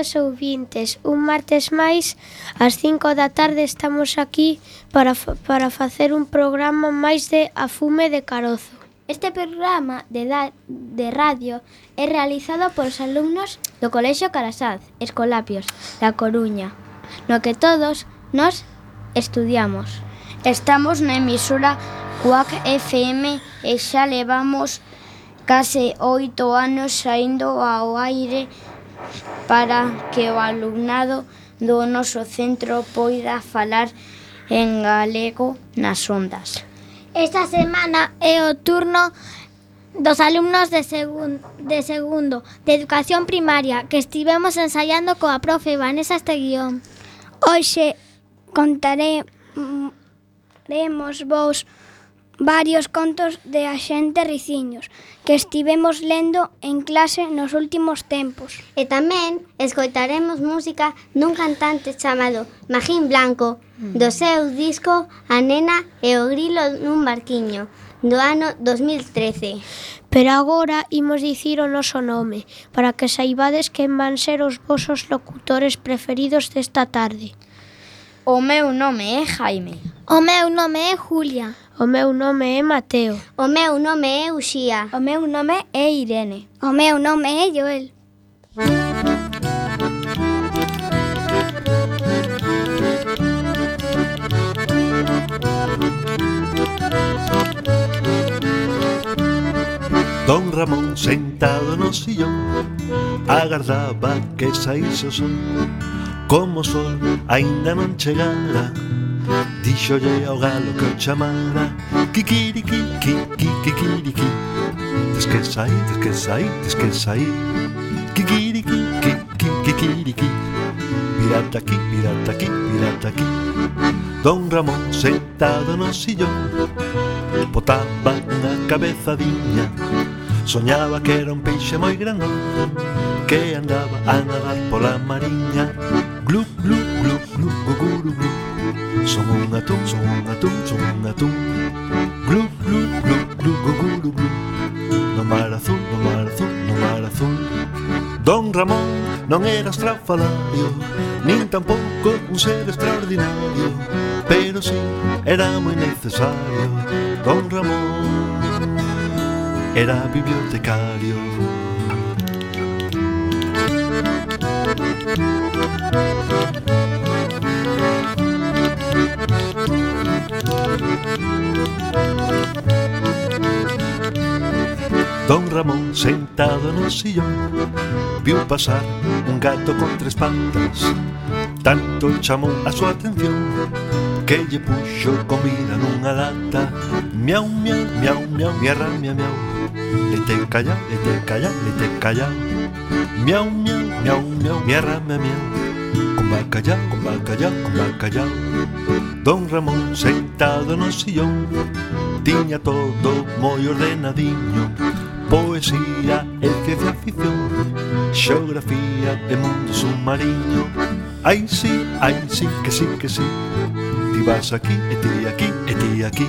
queridos ouvintes, un martes máis ás 5 da tarde estamos aquí para, para facer un programa máis de Afume de Carozo. Este programa de, da, de radio é realizado por os alumnos do Colexio Carasaz, Escolapios, da Coruña, no que todos nos estudiamos. Estamos na emisora Cuac FM e xa levamos case oito anos saindo ao aire para que o alumnado do noso centro poida falar en galego nas ondas. Esta semana é o turno dos alumnos de, segun, de segundo de educación primaria que estivemos ensaiando coa profe Vanessa Esteguión. Hoxe contaremos mm, vos varios contos de axente Riciños que estivemos lendo en clase nos últimos tempos. E tamén escoitaremos música dun cantante chamado Magín Blanco, mm. do seu disco A nena e o grilo nun barquiño, do ano 2013. Pero agora imos dicir o noso nome, para que saibades quen van ser os vosos locutores preferidos desta tarde. O meu nome é Jaime. O meu nome é Julia. O meu nome é Mateo. O meu nome é Uxía. O meu nome é Irene. O meu nome é Joel. Don Ramón sentado no sillón Agardaba que saíse o sol Como o sol aínda non chegara. Díxolle ao galo que o chamara Kikiriki, kikiriki Tes que sair, tes que sair, tes que sair Kikiriki, kikiriki Mirate aquí, mirate aquí, mirate aquí. Don Ramón sentado no sillón Botaba unha cabezadiña. Soñaba que era un peixe moi grandón Que andaba a nadar pola mariña. Glu, glu, glu, glu, glu, glu, Son un atún, son un atún, son un atún Glu, glu, glu, glu, glu, glu, glu No mar azul, no mar azul, no mar azul. Don Ramón non era estrafalario Nin tampouco un ser extraordinario Pero sí, era moi necesario. Don Ramón era bibliotecario. Don Ramón sentado no sillón vio pasar un gato con tres patas. Tanto chamou a súa atención que lle puxo comida nunha lata. Miau, miau, miau, miau, miau, miau, miau. Lete calla, lete calla, lete calla. Miau, miau, miau, miau, mi rama miau, con bacallao, con bacallao, con bacallao. Don Ramón sentado no sillón, tiña todo moi ordenadiño, poesía e ciencia ficción, xeografía e mundo submarino. Ai sí, ai sí, que sí, que sí, ti vas aquí, eh, e ti aquí, eh, e ti aquí.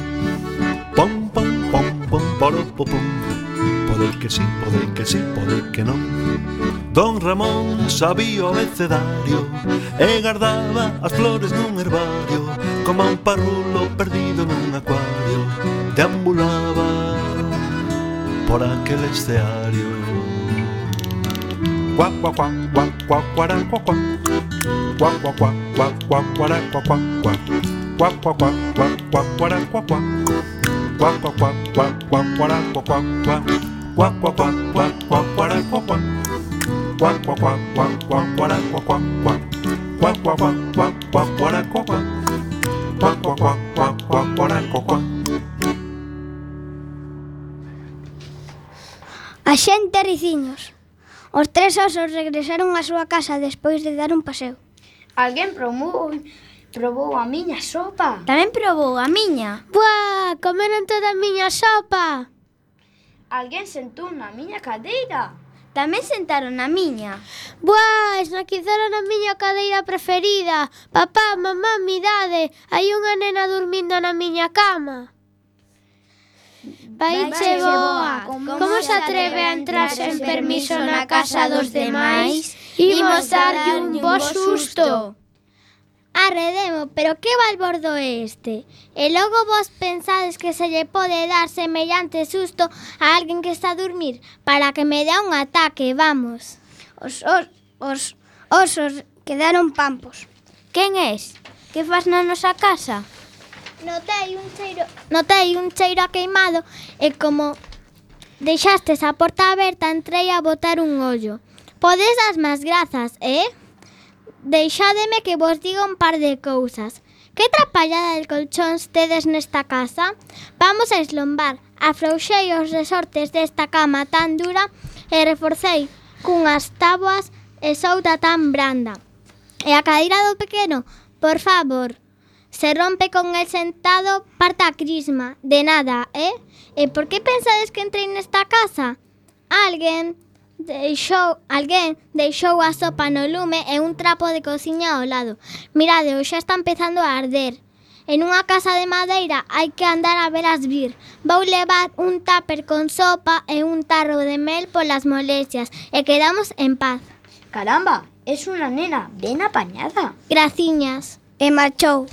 Pom, pom, pom, pom, poro, pom, pom, pode que sí, pode que sí, pode que non. Don Ramón sabía o abecedario E guardaba as flores nun herbario Como un parrulo perdido nun acuario Deambulaba por aquel esteario Cuac, cuac, cuac, cuac, cuac, cuaran, cuac, cuac Cuac, cuac, cuac, cuac, cuac, cuaran, cuac, cuac, cuac Cuac, cuac, cuac, cuac, cuac, cuaran, cuac, cuac Cuac, cuac, cuac, cuac, cuac, cuaran, cuac, cuac Cuac, cuac, cuac, cuac, cuac, cuaran, cuac, cuac A xente riciños. Os tres osos regresaron á súa casa despois de dar un paseo. Alguén promou, probou a miña sopa. Tamén probou a miña. Buah, comeron toda a miña sopa. Alguén sentou na miña cadeira. Tamén sentaron na miña. Buah, esnaquizaron a miña cadeira preferida. Papá, mamá, midade, hai unha nena dormindo na miña cama. Vaiche boa, como, como se atreve a entrar sen permiso na casa dos demais? Imos darlle un bo susto. Arredemo, pero que balbordo é este? E logo vos pensades que se lle pode dar semellante susto a alguén que está a dormir para que me dea un ataque, vamos. Os, os, os osos quedaron pampos. Quen és? Que faz na nosa casa? Notei un cheiro, notei un cheiro a queimado e como deixastes a porta aberta entrei a botar un ollo. Podes as más grazas, eh? deixádeme que vos diga un par de cousas. Que trapallada de colchóns tedes nesta casa? Vamos a eslombar. Afrouxei os resortes desta cama tan dura e reforcei cunhas táboas e souta tan branda. E a cadeira do pequeno, por favor, se rompe con el sentado, parta a crisma. De nada, eh? E por que pensades que entrei nesta casa? Alguén Deixou, alguén deixou a sopa no lume e un trapo de cociña ao lado. Mirade, xa está empezando a arder. En unha casa de madeira hai que andar a veras vir. Vou levar un tupper con sopa e un tarro de mel polas molestias e quedamos en paz. Caramba, es unha nena ben apañada. Graciñas. E marchou.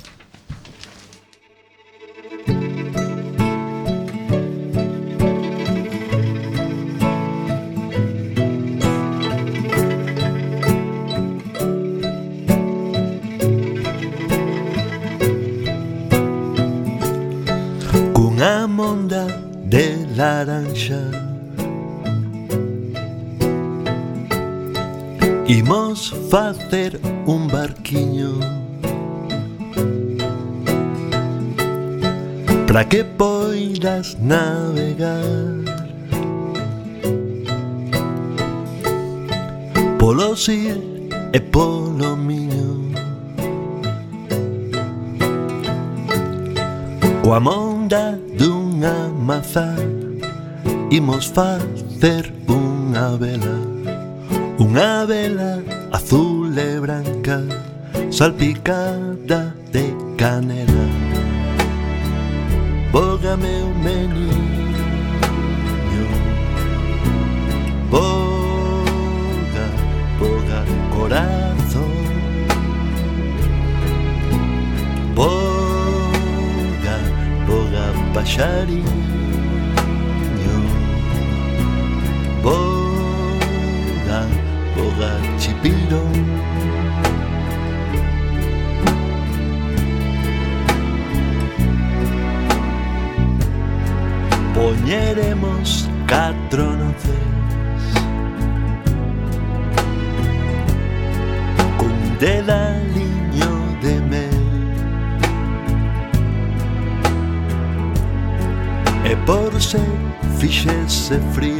una monda de laranxa Imos facer un barquiño Pra que poidas navegar. Polo sir e polo miño. O amor onda dunha mazá Imos facer unha vela Unha vela azul e branca Salpicada de canela. Boga meu meniño Boga, boga, corazón. Chariño, boda, boga, chipiro. se frío.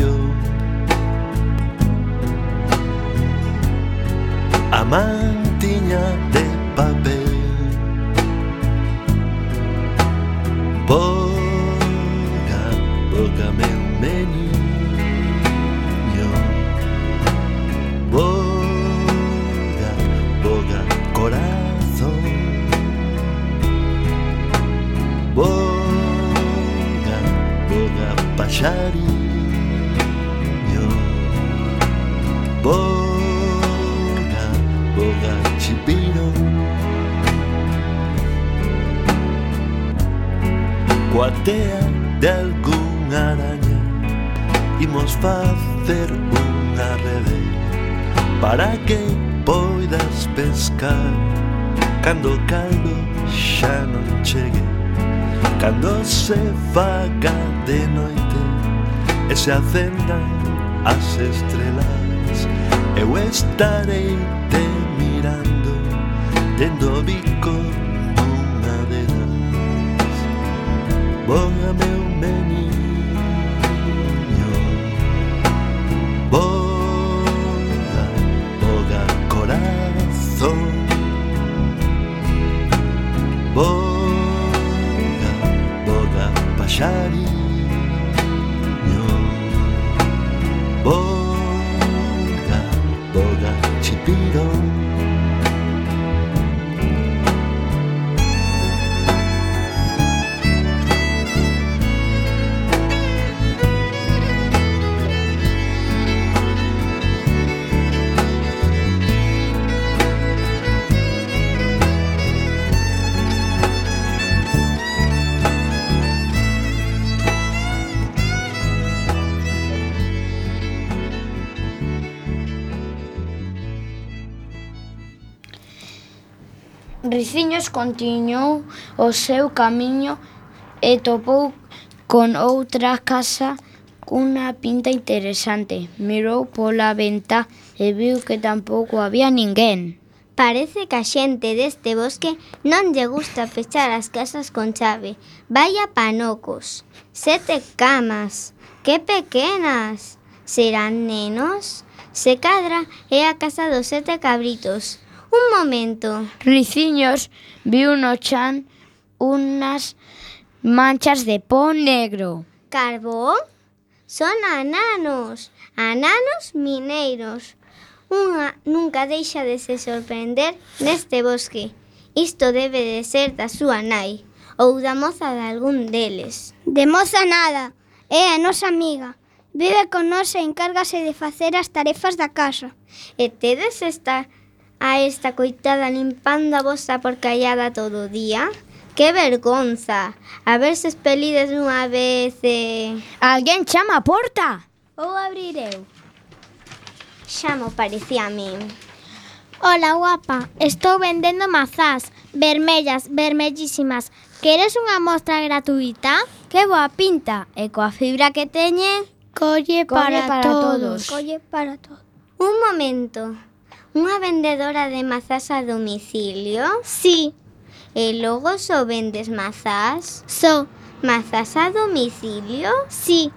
vaga de noite E se acendan as estrelas. Eu estarei te mirando Tendo o bico nunha delas. Boga meu continuou o seu camiño e topou con outra casa cunha pinta interesante. Mirou pola ventá e viu que tampouco había ninguén. Parece que a xente deste bosque non lle gusta fechar as casas con chave. Vaya panocos. Sete camas. Que pequenas. Serán nenos? Se cadra é a casa dos sete cabritos. Un momento. Riciños viu no chan unas manchas de pó negro. Carbón? Son ananos, ananos mineiros. Unha nunca deixa de se sorprender neste bosque. Isto debe de ser da súa nai ou da moza de algún deles. De moza nada, é a nosa amiga. Vive con nós e encárgase de facer as tarefas da casa. E tedes esta a esta coitada limpando a vosa porcallada todo o día? Que vergonza! A ver se espelides unha vez e... Alguén chama a porta? Ou abrir eu? Chamo, parecía a min. Hola, guapa, estou vendendo mazás, vermellas, vermellísimas. Queres unha mostra gratuita? Que boa pinta, e coa fibra que teñe... Colle para, colle para todos. todos. Colle para todos. Un momento, unha vendedora de mazás a domicilio? Sí. E logo só vendes mazás? Só. Mazás a domicilio? Sí.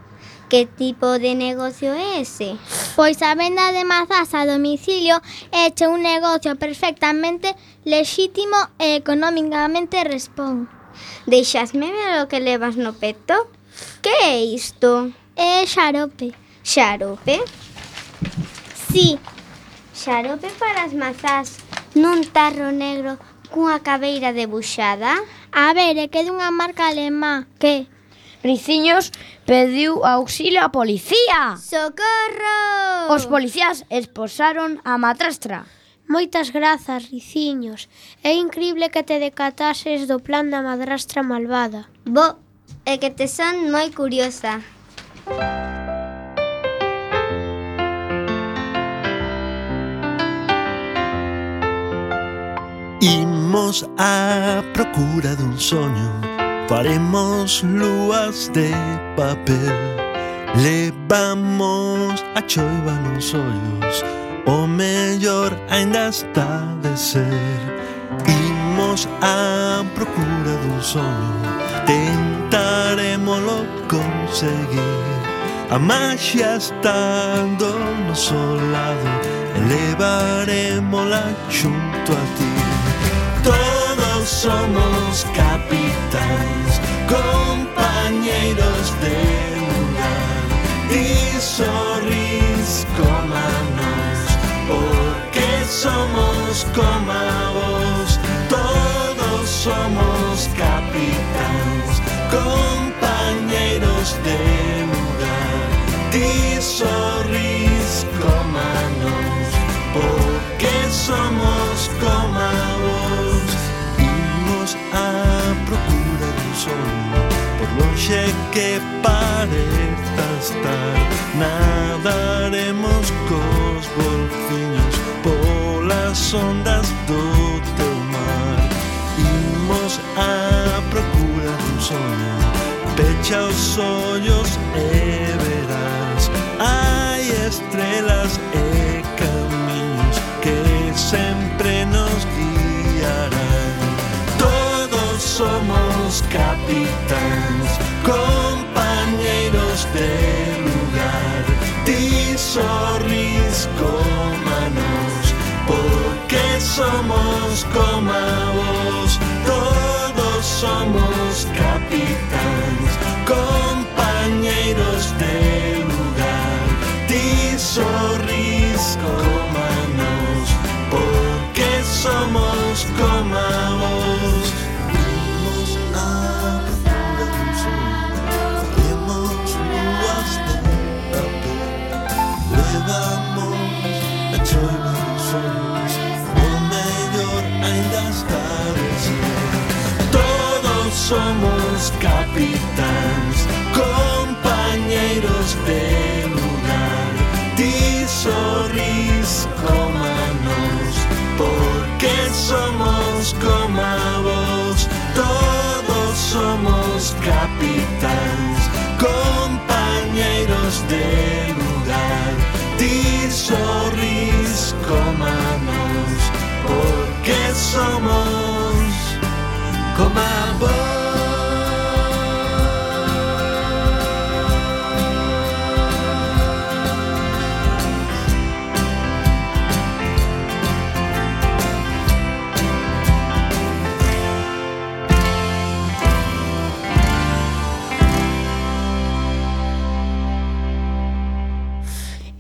Que tipo de negocio é ese? Pois a venda de mazás a domicilio é che un negocio perfectamente lexítimo e económicamente respón. Deixasme ver o que levas no peto? Que é isto? É xarope. Xarope? Sí, Xarope para as mazás nun tarro negro cunha cabeira debuxada? A ver, é que dunha marca alemá que Riciños pediu auxilio á policía. Socorro! Os policías esposaron a matrastra. Moitas grazas, Riciños. É increíble que te decatases do plan da madrastra malvada. Bo, é que te son moi curiosa. Imos á procura dun soño Faremos lúas de papel. Levamos a choiva nos ollos. O mellor ainda está de ser. Imos á procura dun soño Tentaremoslo conseguir. A magia estando no solado Elevaremosla xunto a ti. todos somos capitanes, compañeros de lugar. Y comanos, porque somos comavos, todos somos capitanes, compañeros de lugar. Y sorris comanos, porque somos non sei que pareza estar. Nadaremos cos golfiños polas ondas do teu mar. Imos a procura dun sonho Pecha os ollos e verás. Hai estrelas e camiños que sempre capitáns Compañeros de lugar. Ti sorris comanos Porque somos comanos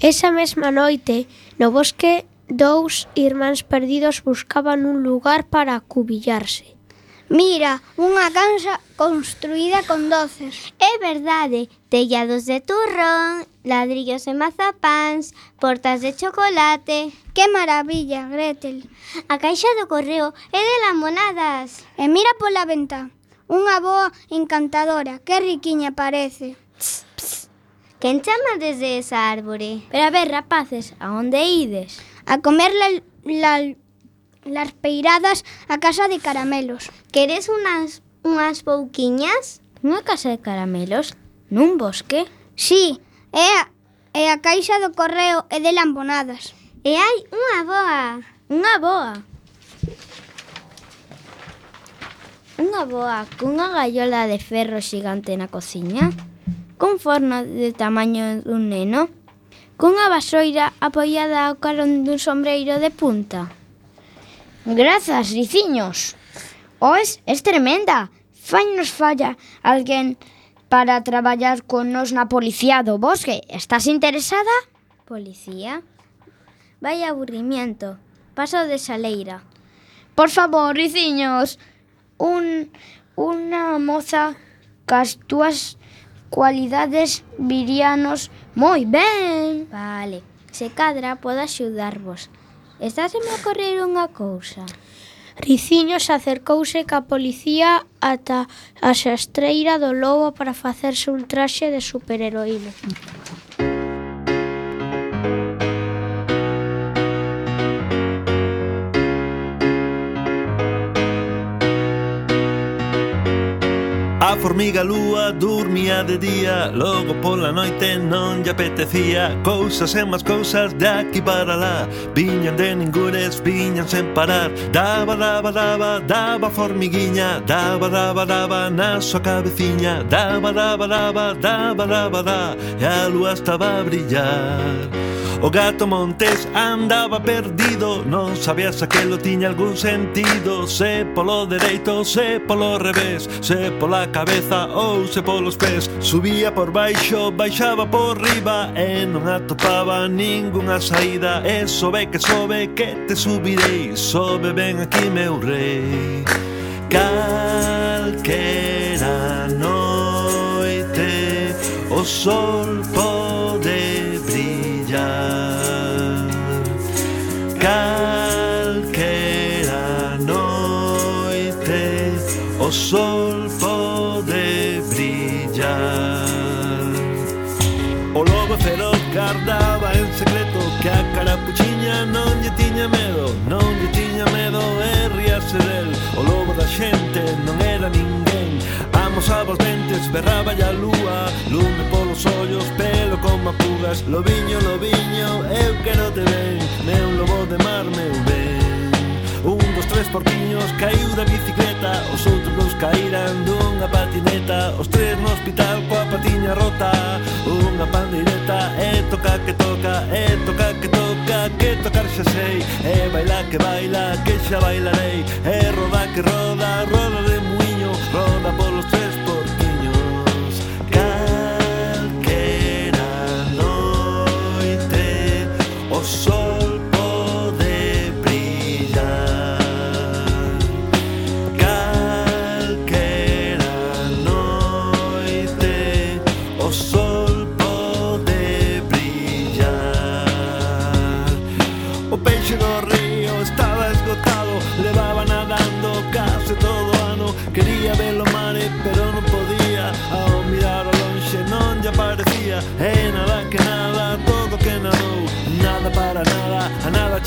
Esa mesma noite, no bosque, dous irmáns perdidos buscaban un lugar para acubillarse. Mira, unha casa construída con doces. É verdade, tellados de turrón, ladrillos de mazapáns, portas de chocolate... Que maravilla, Gretel. A caixa do correo é de lamonadas. E mira pola ventá, unha boa encantadora, que riquiña parece. Tss, ps. Quen chama desde esa árbore? Pero a ver, rapaces, a onde ides? A comer la, la Las Peiradas, a Casa de Caramelos. Queres unhas, unhas pouquiñas? Unha casa de caramelos? Nun bosque? Sí, é a, é a caixa do correo e de lambonadas. E hai unha boa. Unha boa. Unha boa cunha gaiola de ferro xigante na cociña, cun forno de tamaño dun neno, cunha vasoira apoiada ao carón dun sombreiro de punta. Grazas, riciños. Ois, es tremenda. Fai nos falla alguén para traballar con nos na policía do bosque. Estás interesada? Policía? Vai aburrimiento. Paso de Saleira. Por favor, riciños. Un, unha moza cas túas cualidades viríanos moi ben. Vale, se cadra podo axudarvos. Estáseme me ocorrer unha cousa. Riciño acercouse ca policía ata a xastreira do lobo para facerse un traxe de superheroína. A formiga lúa dormía de día Logo pola noite non lle apetecía. Cousas e máis cousas de aquí para lá Viñan de ningures, viñan sen parar. Daba, daba, daba, daba formiguiña Daba, daba, daba na súa cabeciña. Daba, daba, daba, daba, daba, daba E a lúa estaba a brillar. O gato Montés andaba perdido. Non sabía se aquelo tiña algún sentido. Se polo dereito, se polo revés. Se pola cabeza ou se polos pés. Subía por baixo, baixaba por riba E non atopaba ningunha saída. E sobe que sobe que te subirei. Sobe ben aquí meu rei. Calquera noite O sol pode Calquera noite o sol pode brillar. O lobo feroz guardaba en secreto que a carapuchiña non lle tiña medo Non lle tiña medo e riarse del. O lobo da xente non era ninguén. Pasamos abos dentes, berraba a lúa Lume polos ollos, pelo con mapugas Lobiño, lobiño, eu quero te ben Meu lobo de mar, meu ben. Un dos tres porquiños caiu da bicicleta Os outros dos caíran dunha patineta. Os tres no hospital coa patiña rota Unha pandireta e toca que toca E toca que toca que tocar xa sei. E baila que baila que xa bailarei E roda que roda, roda de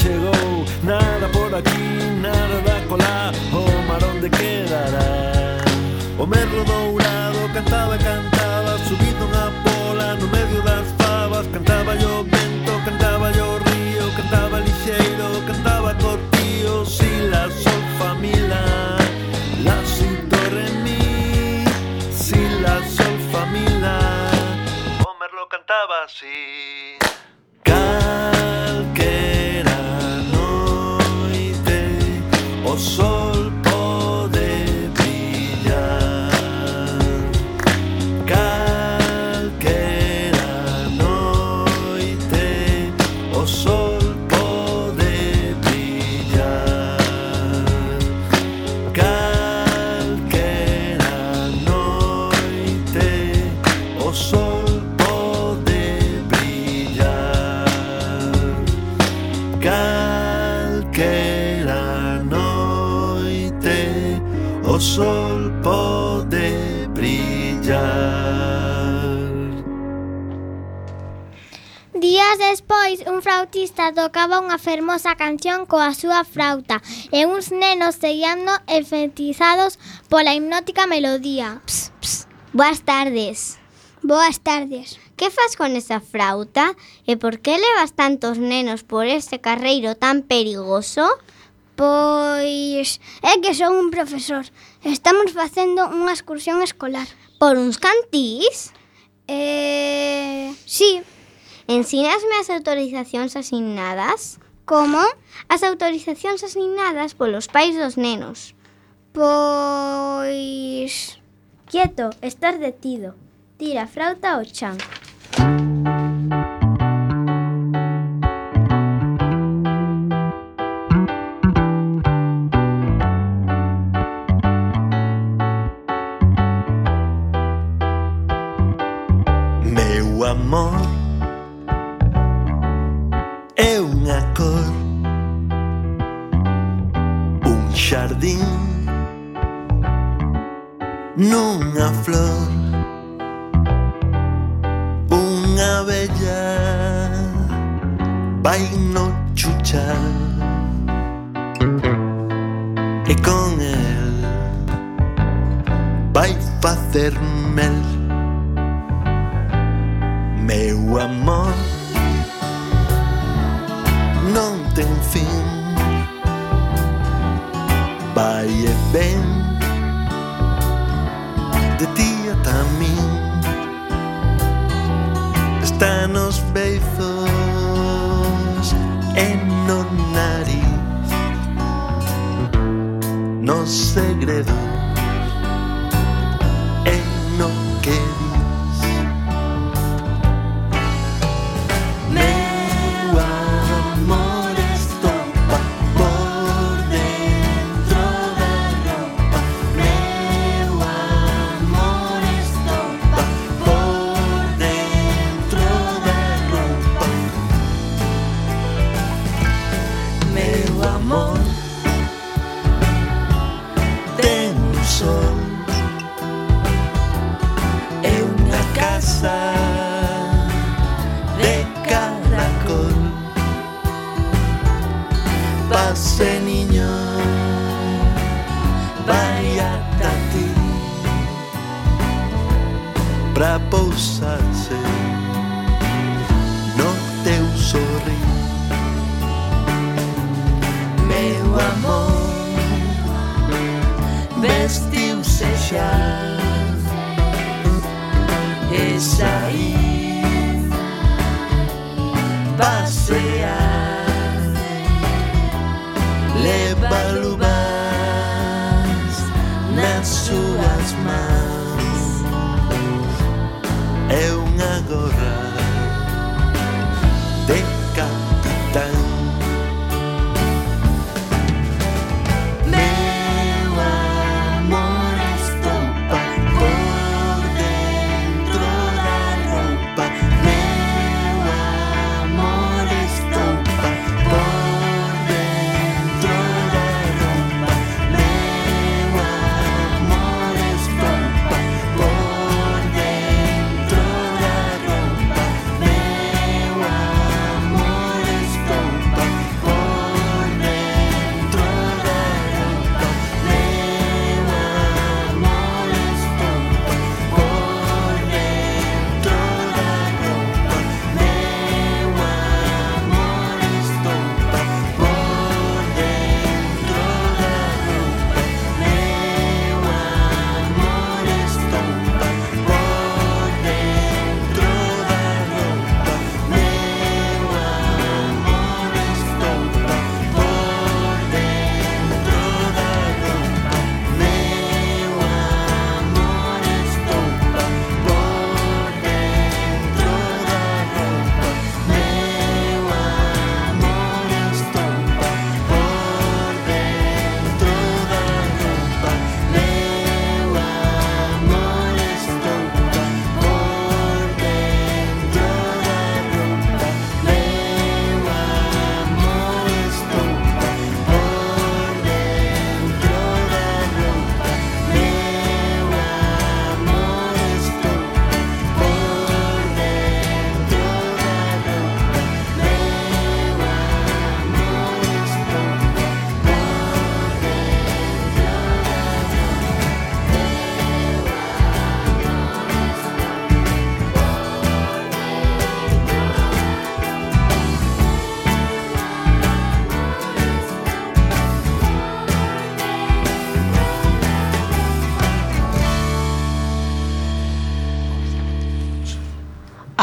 chegou Nada por aquí, nada da cola O mar onde quedará. O merlo dourado cantaba e cantaba Subido unha pola no medio das favas Cantaba yo. Despois, un flautista tocaba unha fermosa canción coa súa flauta e uns nenos seguían efetizados pola hipnótica melodía. Ps, ps. Boas tardes. Boas tardes. Que faz con esa frauta? E por que levas tantos nenos por este carreiro tan perigoso? Pois é que son un profesor. Estamos facendo unha excursión escolar. Por uns cantís? Eh, sí. Ensínasme as autorizacións asignadas? Como? As autorizacións asignadas polos pais dos nenos. Pois... Quieto, estás detido. Tira a frauta ao chan.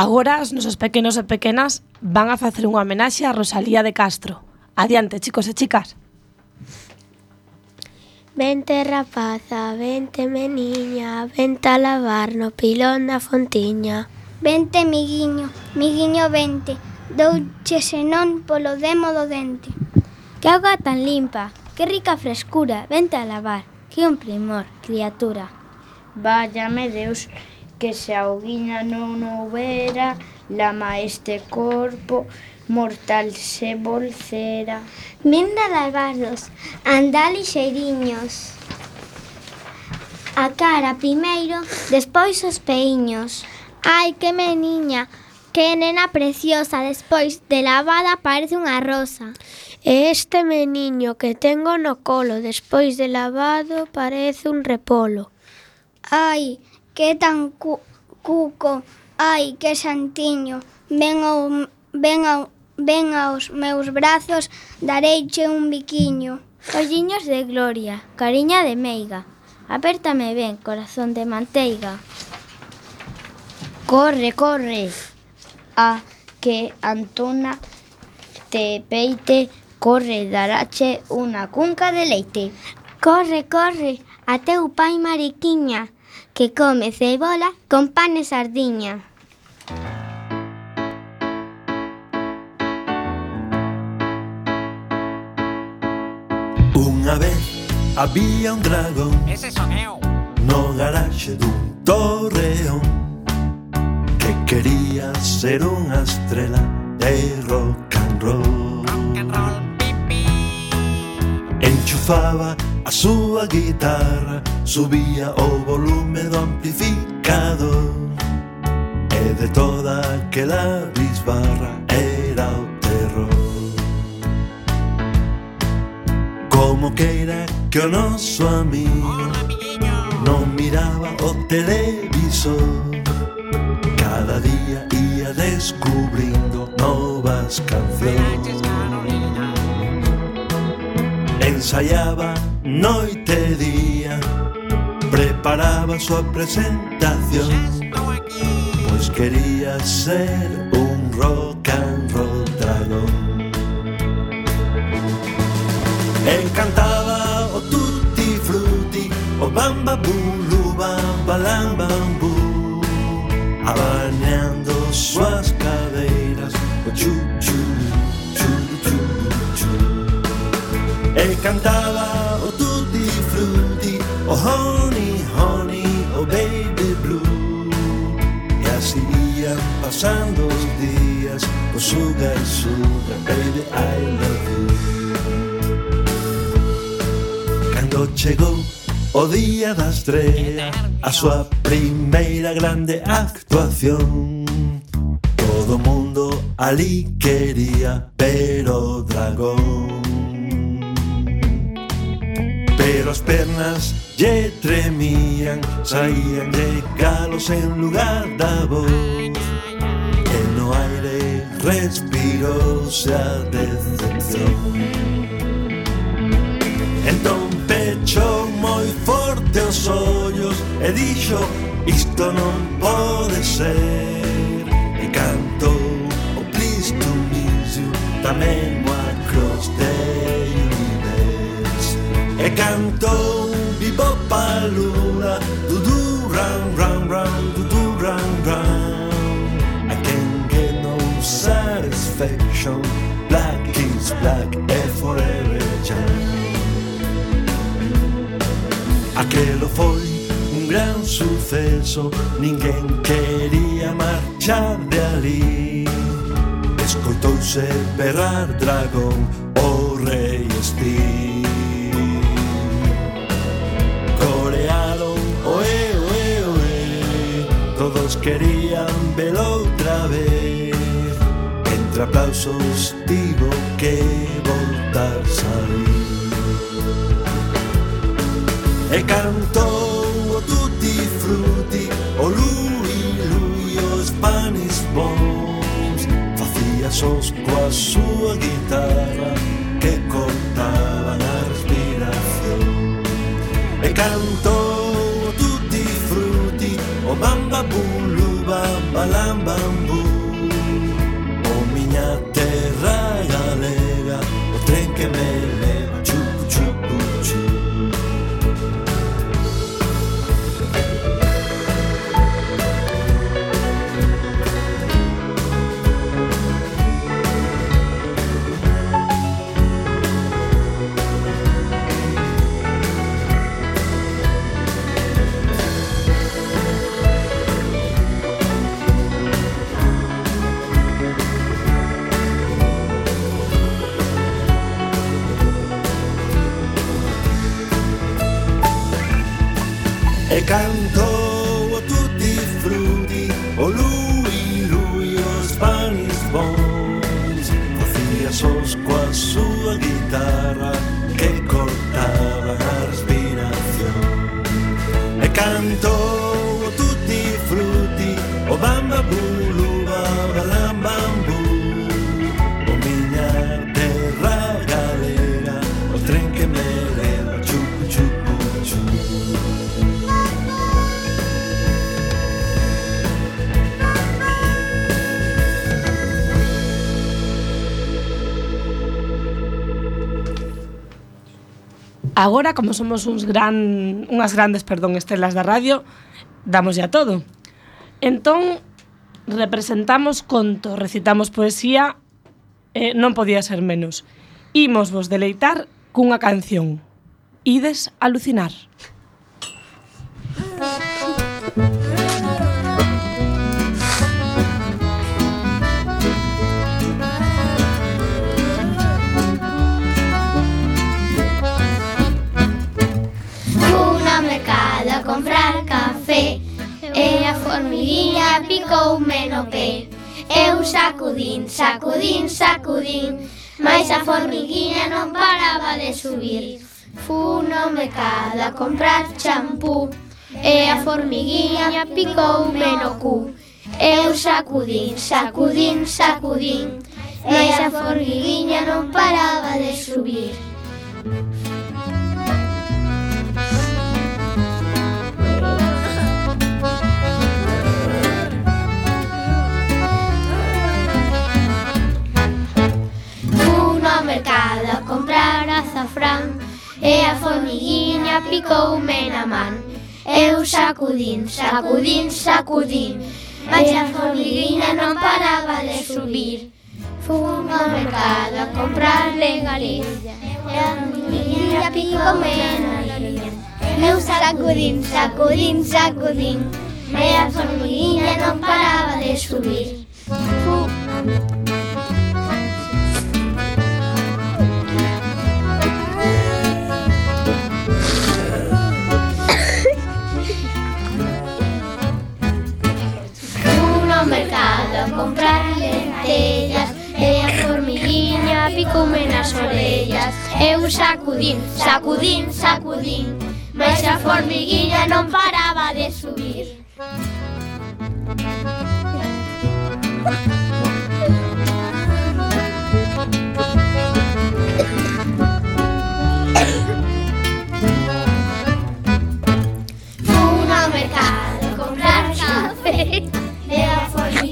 Agora as nosas pequenos e pequenas van a facer unha homenaxe a Rosalía de Castro. Adiante, chicos e chicas. Vente rapaza, vente meniña, vente a lavar no pilón da fontiña. Vente miguiño, miguiño vente, douche senón polo demo do dente. Que auga tan limpa, que rica frescura, vente a lavar, que un primor, criatura. Vállame Deus, que se a hoguiña non houbera, lama este corpo mortal se volcera. Menda barros, andá lixeiriños. A cara primeiro, despois os peiños. Ai, que meniña, que nena preciosa, despois de lavada parece unha rosa. E este meniño que tengo no colo, despois de lavado parece un repolo. Ai, Que tan cu, cuco, ai, que santiño, ven ao, ven ao, ven aos meus brazos, dareiche un biquiño. Olliños de gloria, cariña de meiga, apértame ben, corazón de manteiga. Corre, corre, a que Antona te peite, corre, darache unha cunca de leite. Corre, corre, a teu pai mariquiña, que come cebola con pan e sardiña. Unha vez había un dragón Ese son eu. no garaxe dun torreón que quería ser unha estrela de rock enchufaba a súa guitarra Subía o volume do amplificador. E de toda aquela bisbarra era o terror. Como queira que o noso amigo Non miraba o televisor Cada día ia descubrindo novas cancións ensaiaba noite e día. Preparaba a súa presentación. Pois quería ser un rock and roll dragón. Encantaba o tutti frutti O bamba bulu bamba lambambu Abaneando suas cadeiras O chuchu E cantava o oh, tutti frutti, o oh, honey, honey, o baby blue. E así iban pasando os días, o sugar, sugar, baby, I love you. Cando chegou o día da estrela, a súa primeira grande actuación. Todo mundo ali quería ver o dragón. Pero as pernas lle tremían Saían de galos en lugar da voz E no aire respirouse a decepción. Entón pechou moi forte os ollos E dixo isto non pode ser E cantou o Cristo You tamén E cantou Vivo Palula Dudu ram ram ram Dudu ram ram. I can get no satisfaction Black is black and forever young. Aquelo foi un gran suceso Ninguén quería marchar de ali Escoitouse berrar dragón O rei Steve querían velo outra vez. Entre aplausos tivo que voltar salir E cantou o tutti frutti O lui lui os panis bons. Facía sons coa súa guitarra Que cortaban a respiración. E cantou malambang me Agora, como somos uns gran, unhas grandes perdón, estrelas da radio, damos a todo. Entón, representamos conto, recitamos poesía, eh, non podía ser menos. Imos vos deleitar cunha canción. Ides alucinar. hormiguinha picoume no pé. Eu sacudín, sacudín, sacudín, mas a formiguinha non paraba de subir. Fúnome cada a comprar champú, e a formiguinha picoume no cu. Eu sacudín, sacudín, sacudín, mas a formiguinha non paraba de subir. Maria picou menaman. Eu sacudint, sacudint, sacudint, vaig a formiguina no em parava de subir. Fum al mercat a comprar regalins, la formiguina picó menaman. Eu sacudint, sacudint, sacudint, la formiguina no em parava de subir. Fum. a comprar lentellas E a formiguinha picoume nas orellas. Eu sacudín, sacudín, sacudín Mas a formiguinha non paraba de subir. Fui ao mercado comprar café E a formiguinha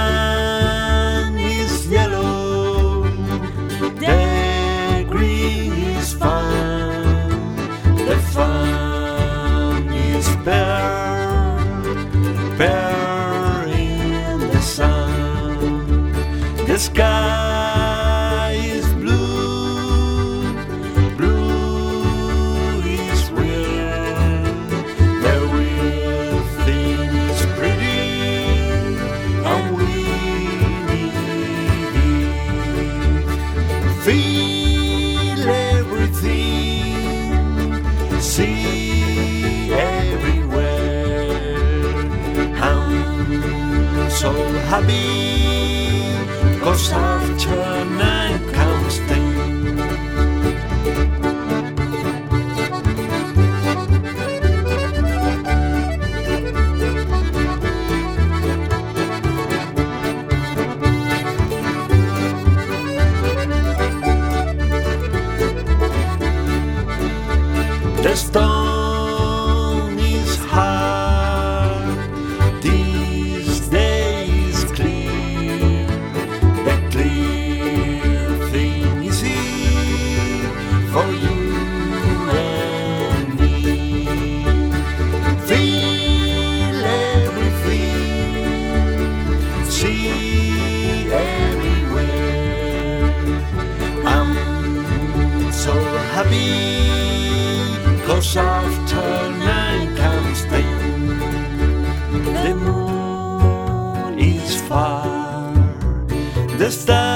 this time.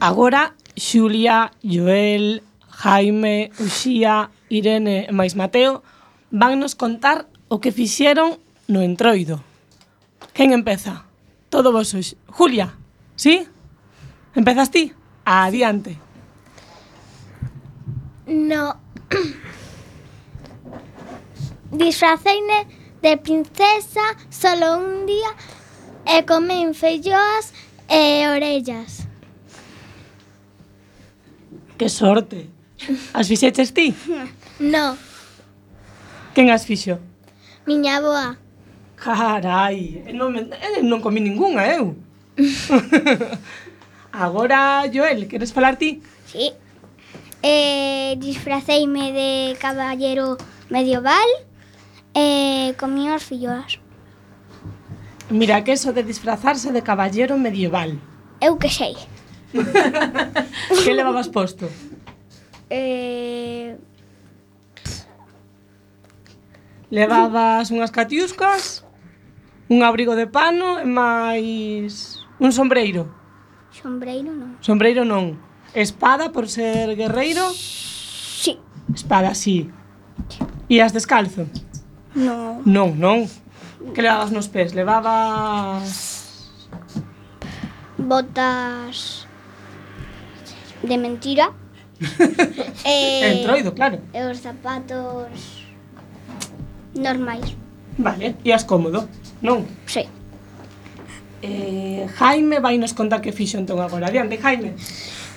Agora, Xulia, Joel, Jaime, Uxía, Irene e máis Mateo vannos contar o que fixeron no entroido. Quen empeza? Todo vos sois. Julia, sí? Empezas ti? Adiante. No. Disfraceine de princesa solo un día e comen felloas e orellas. Que sorte. As fixeches ti? No. Quen as fixo? Miña boa. Carai, non, me, non comi ningunha eu. Agora, Joel, queres falar ti? Sí. Eh, disfraceime de caballero medieval e eh, comí as filloas. Mira, que eso de disfrazarse de caballero medieval. Eu que sei. que levabas posto? Eh... Levabas unhas catiuscas, un abrigo de pano e máis un sombreiro. Sombreiro non. Sombreiro non. Espada por ser guerreiro? Sí. Espada sí. Ias descalzo? Non. Non, non. Que levabas nos pés? Levabas... Botas de mentira. Eh, e, Entroido, claro. E os zapatos normais. Vale, e as cómodo, non? Sí. Eh, Jaime vai nos contar que fixo entón agora. Adiante, Jaime.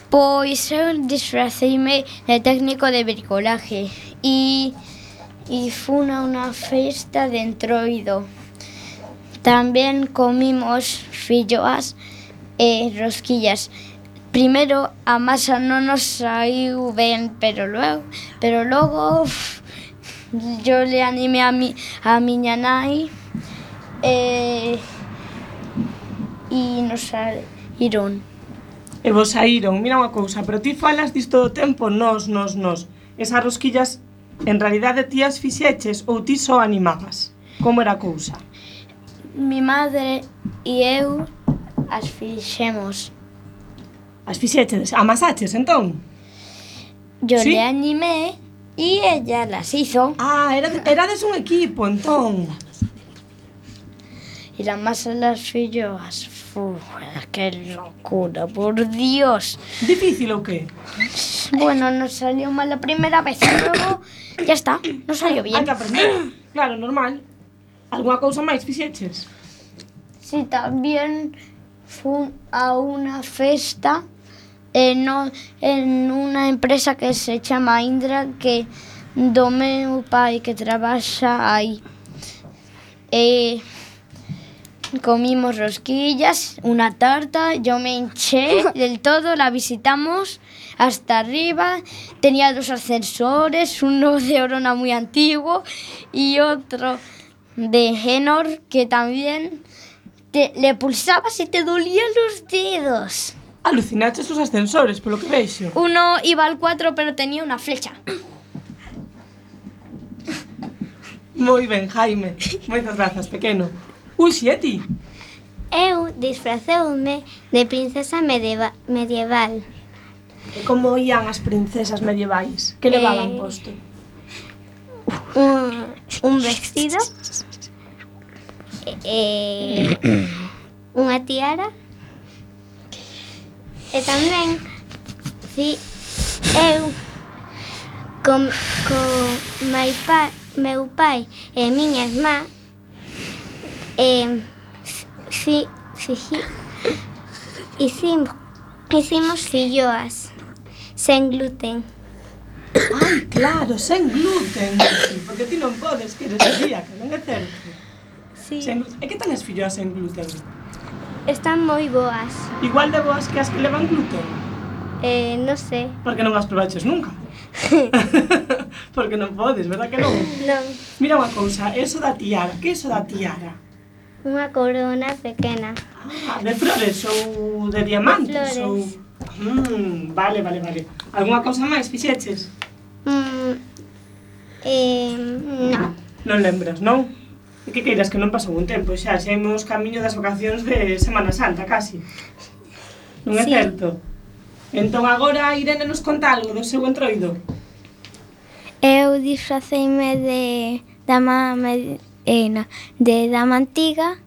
Pois eu eh, disfraceime de técnico de bricolaje e, e fun a unha festa de entroido. Tamén comimos filloas e rosquillas primeiro a masa non nos saiu ben, pero logo, pero logo uf, yo le animé a mi a miña nai eh, e e nos saíron. E vos saíron. Mira unha cousa, pero ti falas disto do tempo, nos, nos, nos. Esas rosquillas en realidade ti as fixeches ou ti só animabas? Como era a cousa? Mi madre e eu as fixemos. As fixetes, amasaches, entón? Yo ¿Sí? le animé y ella las hizo. Ah, era, erades un equipo, entón. Y la masa las filloas. Fu, qué locura, por Dios. ¿Difícil o qué? Bueno, nos salió mal la primera vez, luego ya está, nos salió bien. Hay que aprender, claro, normal. Alguna cousa máis fixeches? Si, sí, tamén fun a unha festa en, una empresa que se chama Indra que do meu pai que trabaxa aí. E comimos rosquillas, una tarta, yo me hinché del todo, la visitamos hasta arriba, tenía dos ascensores, uno de Orona muy antiguo y otro de Genor que también te- le pulsabas y te dolían los dedos. Alucinaches os ascensores, polo que veixo. Uno iba al 4, pero tenía unha flecha. Moi ben, Jaime. Moitas grazas, pequeno. Uxi, e ti? Eu disfrazeume de princesa medieval. medieval. E como ían as princesas medievais? Que levaban eh... posto? Un, un vestido, eh, eh, unha tiara, E tamén si, eu con, con mai pa, meu pai e miña irmá e fi, si, hicimos, hicimos filloas sen gluten. Ai, claro, sen gluten, porque ti non podes, que eres celíaca, non é certo? Sí. Sen, e que tan as filloas sen gluten? Están moi boas. Igual de boas que as que levan gluten? Eh, non sei. Porque non as probaches nunca? Porque non podes, verdad que non? Non. Mira unha cousa, eso da tiara, que eso da tiara? Unha corona pequena. Ah, de flores ou de diamantes? De flores. Ou... Mm, vale, vale, vale. Alguna cousa máis fixeches? Mm, eh, no. Non lembras, non? E que queiras que non pasou un tempo, xa, xa imos camiño das vacacións de Semana Santa, casi. Non é sí. certo? Entón agora Irene nos conta algo do seu entroido. Eu disfraceime de dama medena, eh, de dama antiga,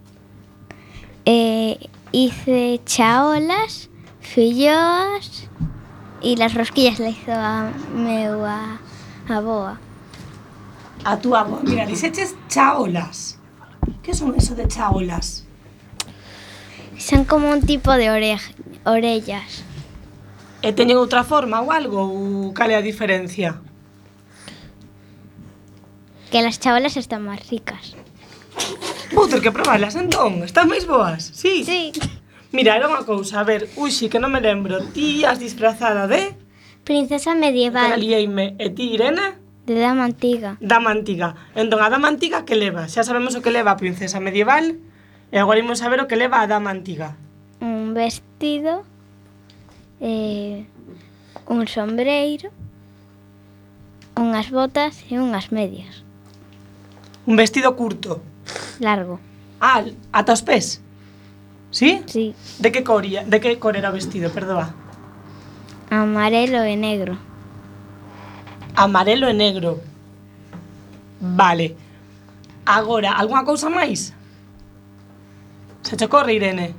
eh, hice chaolas, filloas, e las rosquillas le hizo a meu a, a boa a túa atuamos. Mira, dixeches chaolas. Que son eso de chaolas? Son como un tipo de oreja, orellas. ¿Eh, e teñen outra forma ou algo? Ou cal é a diferencia? Que las chaolas están máis ricas. Vou ter que probarlas entón, están máis boas, sí? Sí. Mira, era unha cousa, a ver, uxi, que non me lembro, ti as disfrazada de... Princesa medieval. Que e eh, ti, Irene? De dama antiga. Dama antiga. Entón, a dama antiga que leva? Xa sabemos o que leva a princesa medieval e agora imos saber o que leva a dama antiga. Un vestido, eh, un sombreiro, unhas botas e unhas medias. Un vestido curto. Largo. Ah, ata os pés. Sí? Sí. De que cor, de que cor era o vestido, perdoa? Amarelo e negro amarelo e negro. Vale. Agora, algunha cousa máis? Se te corre, Irene?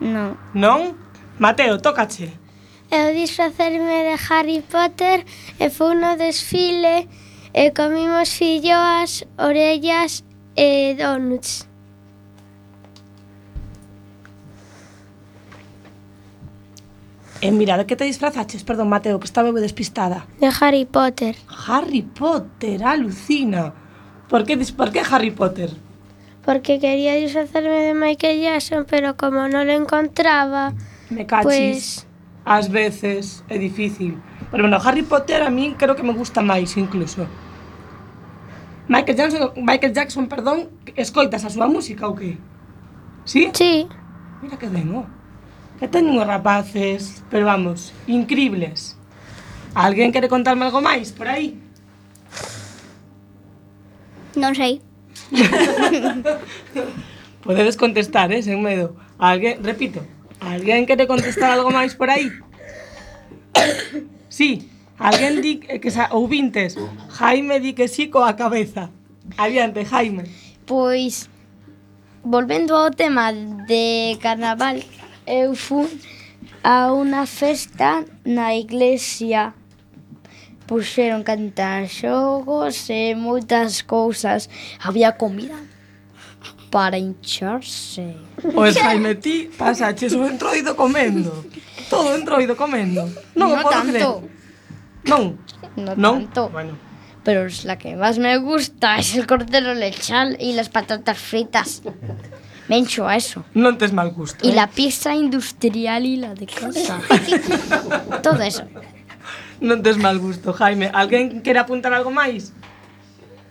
Non. Non? Mateo, tócache. Eu disfracerme de Harry Potter e foi no desfile e comimos filloas, orellas e donuts. Eh, e mira, de que te disfrazaches? Perdón, Mateo, que estaba despistada. De Harry Potter. Harry Potter, alucina. Por que, por que Harry Potter? Porque quería disfrazarme de Michael Jackson, pero como no lo encontraba... Me cachis. Pues... Ás veces é difícil. Pero bueno, Harry Potter a mí creo que me gusta máis incluso. Michael Jackson, Michael Jackson, perdón, escoitas a súa música ou que? Sí? Sí. Mira que ben, oh. E teñen os rapaces, pero vamos, incribles. Alguén quere contarme algo máis por aí? Non sei. Podedes contestar, eh, sen medo. Alguén, repito, alguén quere contestar algo máis por aí? Sí, alguén di que sa, ouvintes, Jaime di que sí coa cabeza. Adiante, Jaime. Pois, volvendo ao tema de carnaval, eu fun a unha festa na iglesia. Puxeron cantar xogos e moitas cousas. Había comida para hincharse. O Jaime ti pasaches o entroido comendo. Todo entroido comendo. Non no o podo tanto. creer. Non. No, no tanto. Bueno. Pero es la que más me gusta es el cordero lechal y las patatas fritas. A eso. Non tes mal gusto. Y eh? la pizza industrial y la de casa. Todo eso. Non tes mal gusto, Jaime. Alguén quere apuntar algo máis?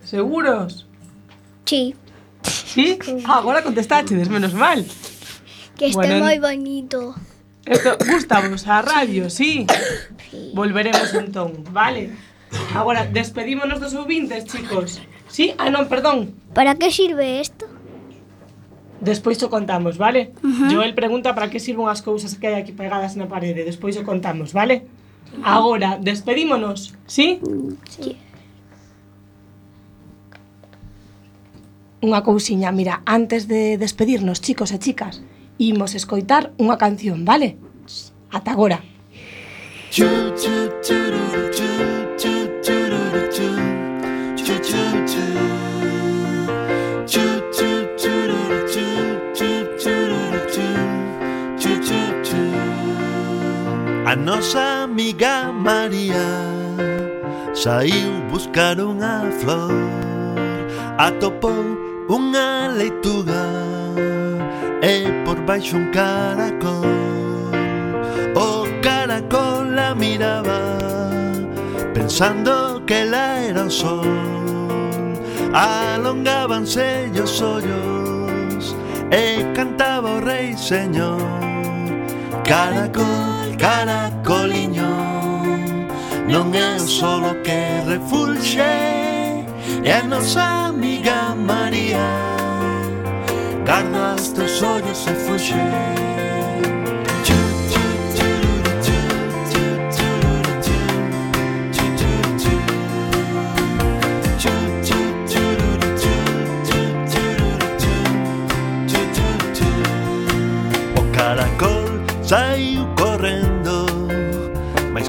Seguros? Sí, Sí? Ah, agora contestachedes, menos mal. que este Bueno, moi bonito. Esto, gustamos a radio, sí? Volveremos entón, vale? Agora, despedímonos dos ouvintes, chicos. Sí? Ah, non, perdón. Para que sirve isto? Despois o contamos, vale? Uh -huh. Joel pregunta para que sirven as cousas que hai aquí pegadas na parede. Despois o contamos, vale? Agora, despedímonos, sí? Sí. Unha cousiña, mira, antes de despedirnos, chicos e chicas, imos escoitar unha canción, vale? Ata agora. Choo, choo, choo, choo, choo. A nosa amiga María Saiu buscar unha flor Atopou unha leituga E por baixo un caracol. O caracol la miraba Pensando que la era o sol. Alongábanse os ollos E cantaba o rei señor Caracol, caracoliño Non é solo que refulxe É a nosa amiga María. Guarda os teus ollos e fuxe.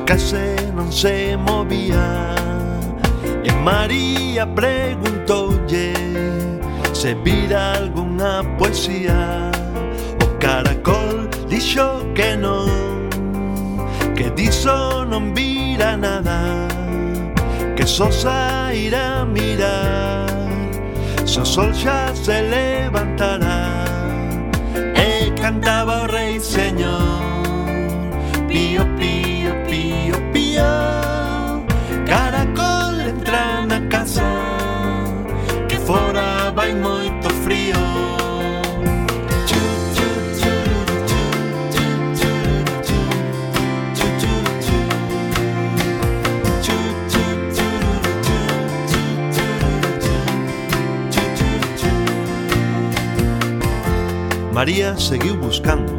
case non se movía. E María preguntoulle se vira algunha poesía? O caracol dixo que non Que diso non vira nada Que só sairá a mirar. Se o sol xa se levantará. E cantaba o rei señor Pío, pío María seguiu buscando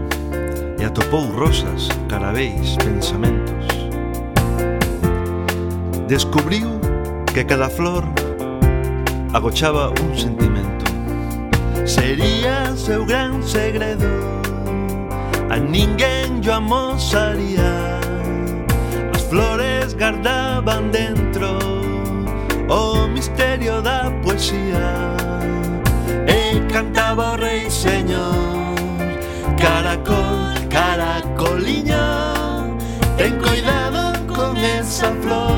e atopou rosas, carabéis, pensamentos. Descubriu que cada flor agochaba un sentimento. Sería seu gran segredo, a ninguén yo amosaría. As flores guardaban dentro o misterio da poesía. E cantaba o rei señor Caracol, caracoliño. Ten cuidado con esa flor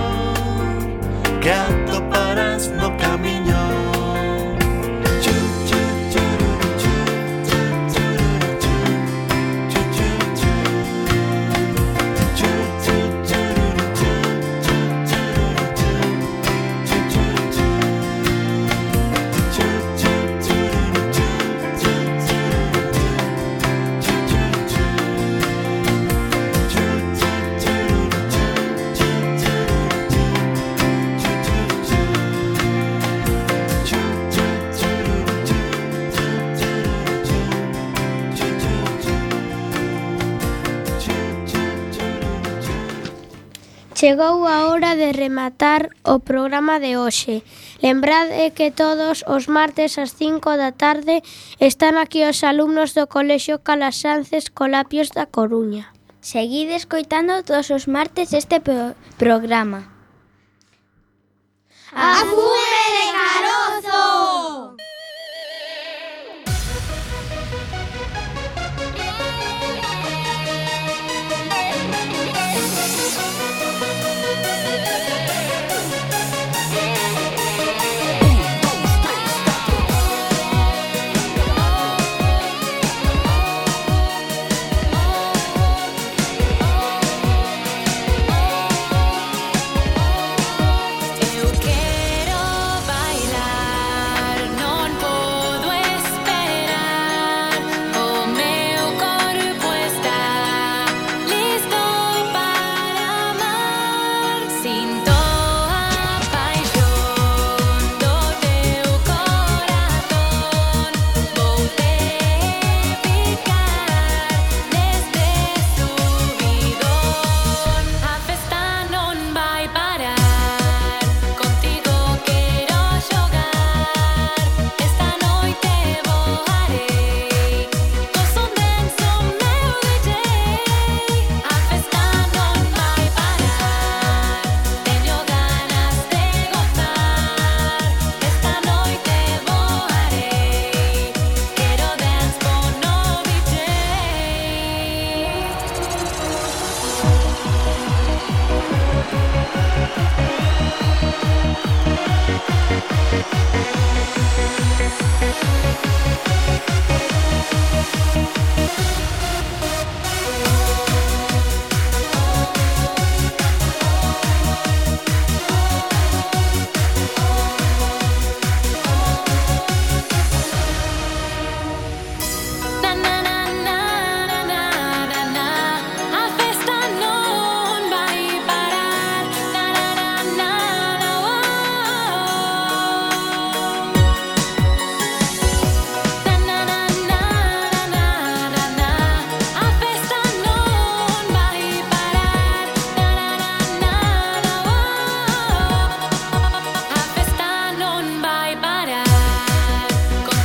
Que atoparás Chegou a hora de rematar o programa de hoxe. Lembrade que todos os martes ás 5 da tarde están aquí os alumnos do Colexio Calasances Colapios da Coruña. Seguide escoitando todos os martes este pro programa. A fume de calor!